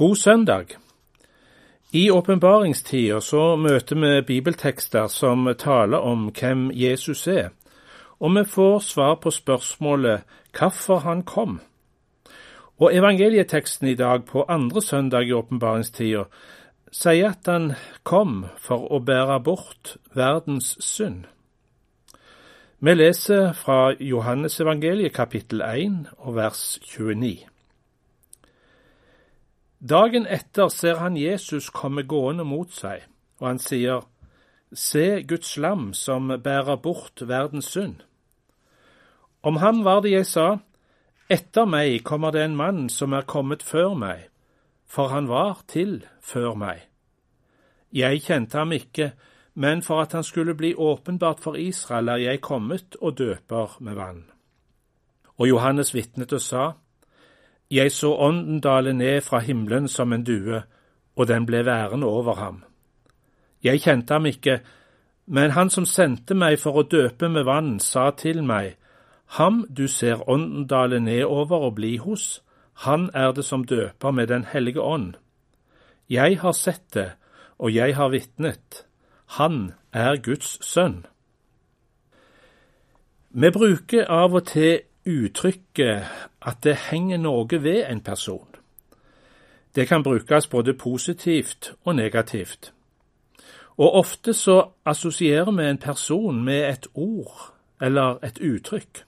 God søndag. I åpenbaringstida så møter vi bibeltekster som taler om hvem Jesus er, og vi får svar på spørsmålet hvorfor han kom. Og evangelieteksten i dag på andre søndag i åpenbaringstida sier at han kom for å bære bort verdens synd. Vi leser fra Johannes evangeliet kapittel 1 og vers 29. Dagen etter ser han Jesus komme gående mot seg, og han sier, Se Guds lam som bærer bort verdens synd. Om ham var det jeg sa, Etter meg kommer det en mann som er kommet før meg, for han var til før meg. Jeg kjente ham ikke, men for at han skulle bli åpenbart for Israel, er jeg kommet og døper med vann. Og Johannes vitnet og sa, jeg så ånden dale ned fra himmelen som en due, og den ble værende over ham. Jeg kjente ham ikke, men han som sendte meg for å døpe med vann, sa til meg, Ham du ser ånden dale ned over og bli hos, han er det som døper med Den hellige ånd. Jeg har sett det, og jeg har vitnet. Han er Guds sønn. Vi bruker av og til uttrykket at det henger noe ved en person. Det kan brukes både positivt og negativt. Og ofte så assosierer vi en person med et ord eller et uttrykk.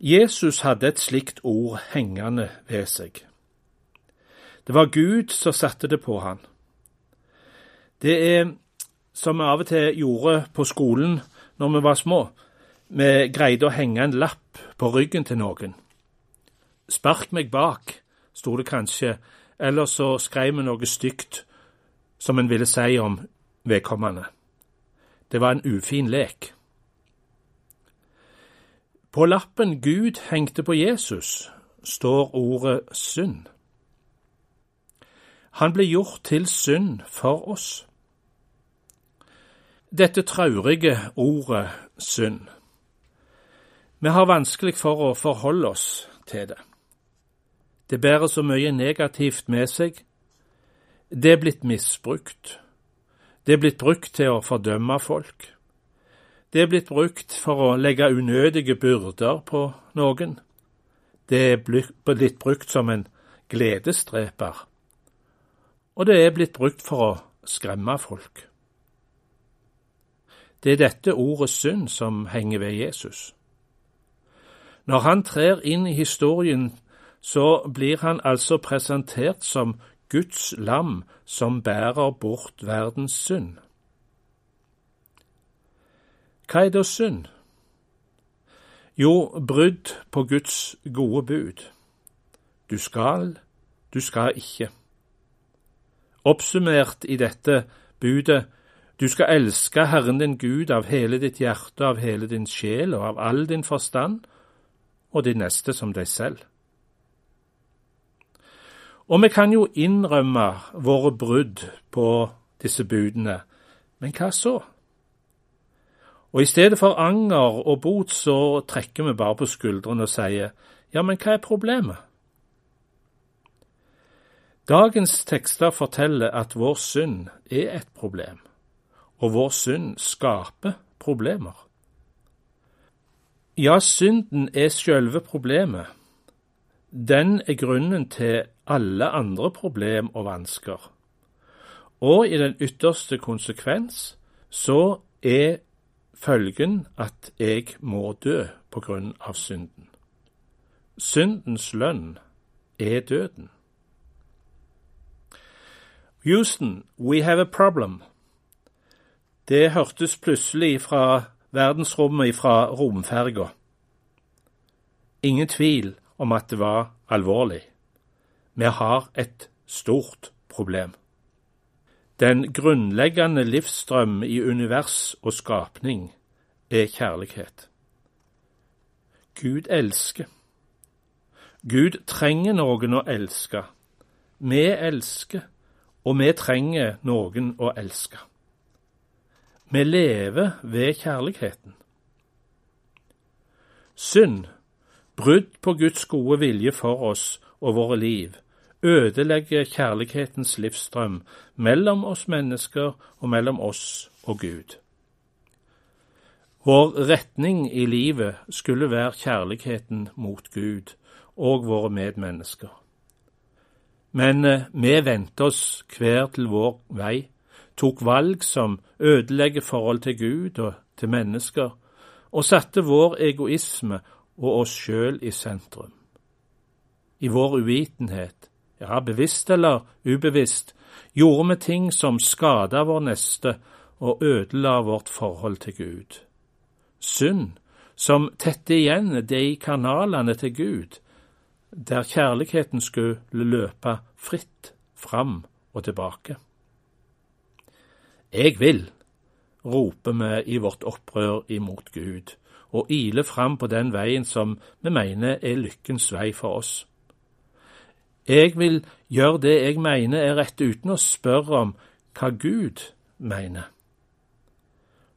Jesus hadde et slikt ord hengende ved seg. Det var Gud som satte det på han. Det er som vi av og til gjorde på skolen når vi var små vi greide å henge en lapp på ryggen til noen. Spark meg bak, sto det kanskje, eller så skrev vi noe stygt som en ville si om vedkommende. Det var en ufin lek. På lappen Gud hengte på Jesus, står ordet synd. Han ble gjort til synd for oss. Dette traurige ordet synd vi har vanskelig for å forholde oss til det. Det bærer så mye negativt med seg. Det er blitt misbrukt. Det er blitt brukt til å fordømme folk. Det er blitt brukt for å legge unødige byrder på noen. Det er blitt brukt som en gledesdreper. Og det er blitt brukt for å skremme folk. Det er dette ordet synd som henger ved Jesus. Når han trer inn i historien, så blir han altså presentert som Guds lam som bærer bort verdens synd. Hva er da synd? Jo, brudd på Guds gode bud. Du skal, du skal ikke. Oppsummert i dette budet du skal elske Herren din Gud av hele ditt hjerte, av hele din sjel og av all din forstand, og de neste som deg selv. Og vi kan jo innrømme våre brudd på disse budene, men hva så? Og i stedet for anger og bot, så trekker vi bare på skuldrene og sier ja, men hva er problemet? Dagens tekster forteller at vår synd er et problem, og vår synd skaper problemer. Ja, synden er sjølve problemet. Den er grunnen til alle andre problem og vansker. Og i den ytterste konsekvens så er følgen at jeg må dø på grunn av synden. Syndens lønn er døden. Houston, we have a problem. Det hørtes plutselig fra verdensrommet fra romferga. Ingen tvil om at det var alvorlig. Vi har et stort problem. Den grunnleggende livsstrøm i univers og skapning er kjærlighet. Gud elsker. Gud trenger noen å elske. Vi elsker, og vi trenger noen å elske. Vi lever ved kjærligheten. Synd, brudd på Guds gode vilje for oss og våre liv, ødelegger kjærlighetens livsstrøm mellom oss mennesker og mellom oss og Gud. Vår retning i livet skulle være kjærligheten mot Gud og våre medmennesker. Men eh, vi vendte oss hver til vår vei, tok valg som ødelegger forhold til Gud og til mennesker, og satte vår egoisme og oss sjøl i sentrum. I vår uvitenhet, ja, bevisst eller ubevisst, gjorde vi ting som skada vår neste og ødela vårt forhold til Gud synd som tetter igjen de kanalene til Gud, der kjærligheten skulle løpe fritt fram og tilbake. Jeg vil, roper vi i vårt opprør imot Gud, og ile fram på den veien som vi mener er lykkens vei for oss. Jeg vil gjøre det jeg mener er rett, uten å spørre om hva Gud mener.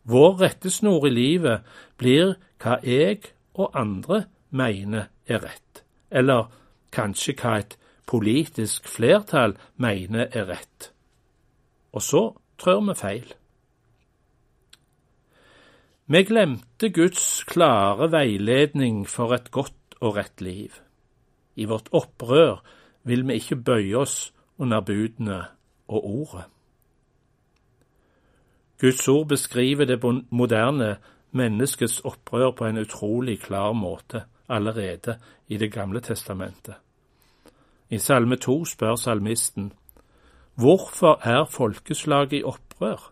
Vår rettesnor i livet blir hva jeg og andre mener er rett, eller kanskje hva et politisk flertall mener er rett. Og så trør vi feil. Vi glemte Guds klare veiledning for et godt og rett liv. I vårt opprør vil vi ikke bøye oss under budene og ordet. Guds ord beskriver det moderne menneskets opprør på en utrolig klar måte allerede i Det gamle testamentet. I Salme to spør salmisten Hvorfor er folkeslaget i opprør?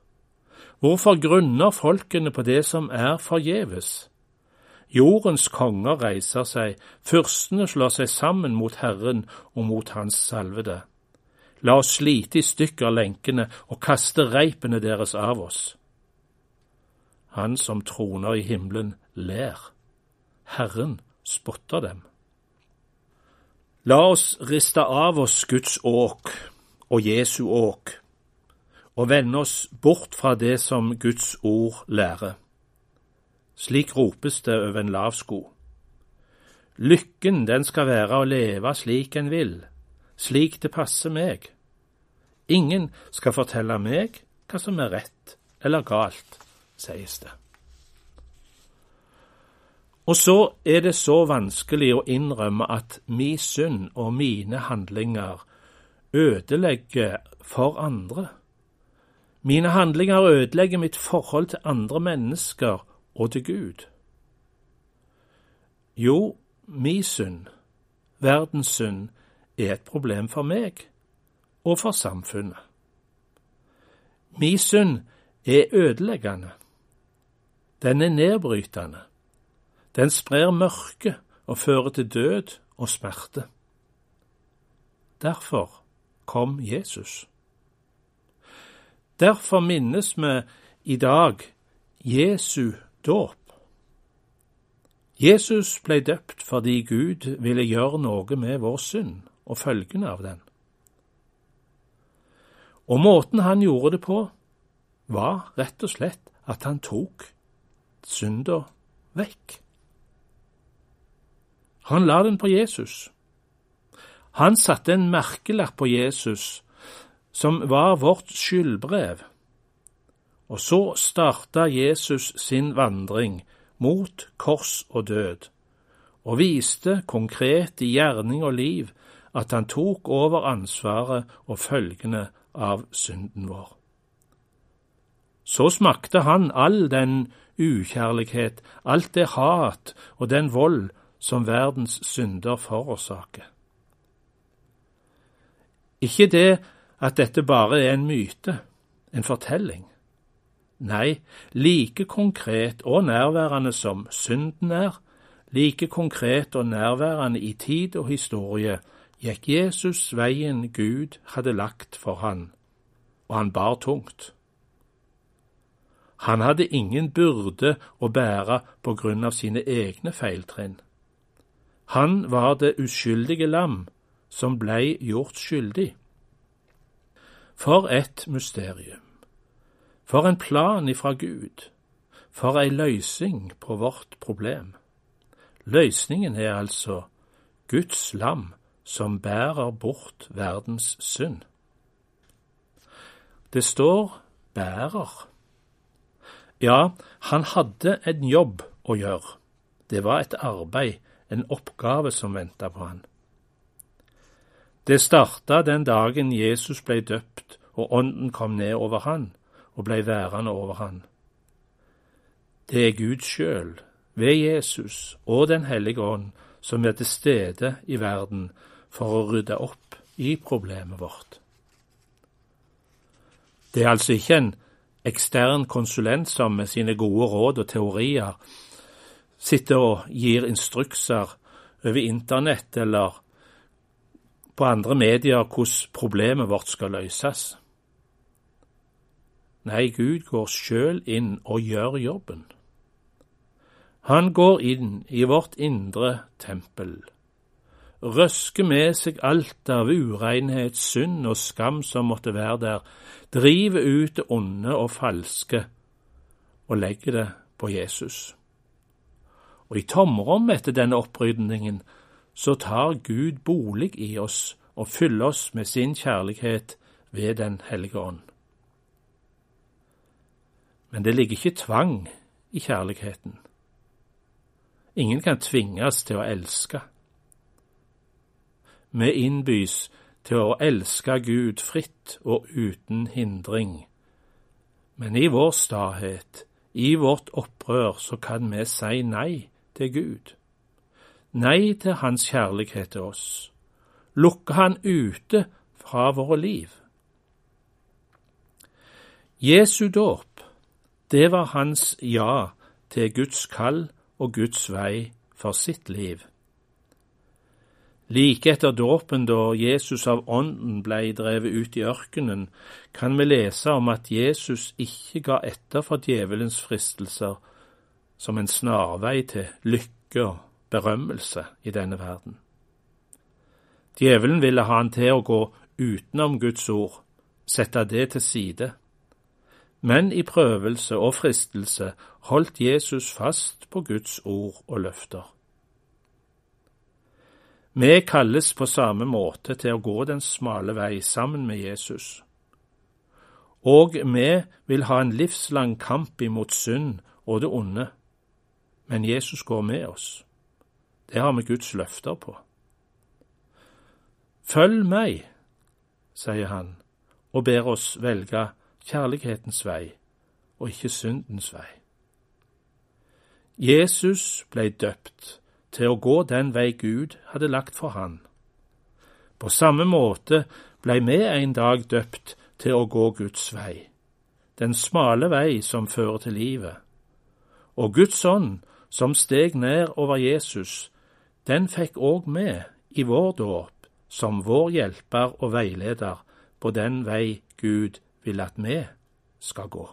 Hvorfor grunner folkene på det som er forgjeves? Jordens konger reiser seg, fyrstene slår seg sammen mot Herren og mot Hans salvede. La oss slite i stykker lenkene og kaste reipene deres av oss. Han som troner i himmelen, ler. Herren spotter dem. La oss riste av oss Guds åk og Jesu åk, og vende oss bort fra det som Guds ord lærer. Slik ropes det over en lav sko. Lykken, den skal være å leve slik en vil, slik det passer meg. Ingen skal fortelle meg hva som er rett eller galt, sies det. Og så er det så vanskelig å innrømme at mi synd og mine handlinger ødelegger for andre. Mine handlinger ødelegger mitt forhold til andre mennesker og til Gud. Jo, mi synd, verdens synd, er et problem for meg og for samfunnet. Mi synd er ødeleggende. Den er nedbrytende. Den sprer mørke og fører til død og smerte. Derfor kom Jesus. Derfor minnes vi i dag Jesu dåp. Jesus ble døpt fordi Gud ville gjøre noe med vår synd og følgene av den. Og måten han gjorde det på, var rett og slett at han tok synda vekk. Han la den på Jesus. Han satte en merkelapp på Jesus som var vårt skyldbrev. Og så starta Jesus sin vandring mot kors og død, og viste konkret i gjerning og liv at han tok over ansvaret og følgene av synden vår. Så smakte han all den ukjærlighet, alt det hat og den vold som verdens synder forårsaker. Ikke det at dette bare er en myte, en fortelling. Nei, like konkret og nærværende som synden er, like konkret og nærværende i tid og historie, gikk Jesus veien Gud hadde lagt for han, og han bar tungt. Han hadde ingen byrde å bære på grunn av sine egne feiltrinn. Han var det uskyldige lam som blei gjort skyldig. For et mysterium. For en plan ifra Gud. For ei løysing på vårt problem. Løysningen er altså Guds lam som bærer bort verdens synd. Det står bærer. Ja, han hadde en jobb å gjøre. Det var et arbeid, en oppgave som venta på han. Det starta den dagen Jesus ble døpt og Ånden kom ned over han og ble værende over han. Det er Gud sjøl, ved Jesus og Den hellige ånd, som er til stede i verden for å rydde opp i problemet vårt. Det er altså ikke en ekstern konsulent som med sine gode råd og teorier sitter og gir instrukser over internett eller på andre medier hvordan problemet vårt skal løses. Nei, Gud går sjøl inn og gjør jobben. Han går inn i vårt indre tempel, røsker med seg alt av urenhet, synd og skam som måtte være der, driver ut det onde og falske og legger det på Jesus. Og i tomrommet etter denne opprydningen så tar Gud bolig i oss og fyller oss med sin kjærlighet ved Den hellige ånd. Men det ligger ikke tvang i kjærligheten. Ingen kan tvinges til å elske. Vi innbys til å elske Gud fritt og uten hindring. Men i vår stahet, i vårt opprør, så kan vi si nei til Gud. Nei til Hans kjærlighet til oss. Lukke Han ute fra våre liv. Jesu dåp, det var hans ja til Guds kall og Guds vei for sitt liv. Like etter dåpen, da Jesus av Ånden blei drevet ut i ørkenen, kan vi lese om at Jesus ikke ga etter for djevelens fristelser som en snarvei til lykke berømmelse i denne verden. Djevelen ville ha han til å gå utenom Guds ord, sette det til side men i prøvelse og fristelse holdt Jesus fast på Guds ord og løfter. Vi kalles på samme måte til å gå den smale vei sammen med Jesus. Og vi vil ha en livslang kamp imot synd og det onde, men Jesus går med oss. Det har vi Guds løfter på. Følg meg, sier han, og ber oss velge kjærlighetens vei og ikke syndens vei. Jesus ble døpt til å gå den vei Gud hadde lagt for han. På samme måte blei vi en dag døpt til å gå Guds vei, den smale vei som fører til livet. Og Guds ånd, som steg ned over Jesus, den fikk òg vi i vår dåp som vår hjelper og veileder på den vei Gud vil at vi skal gå.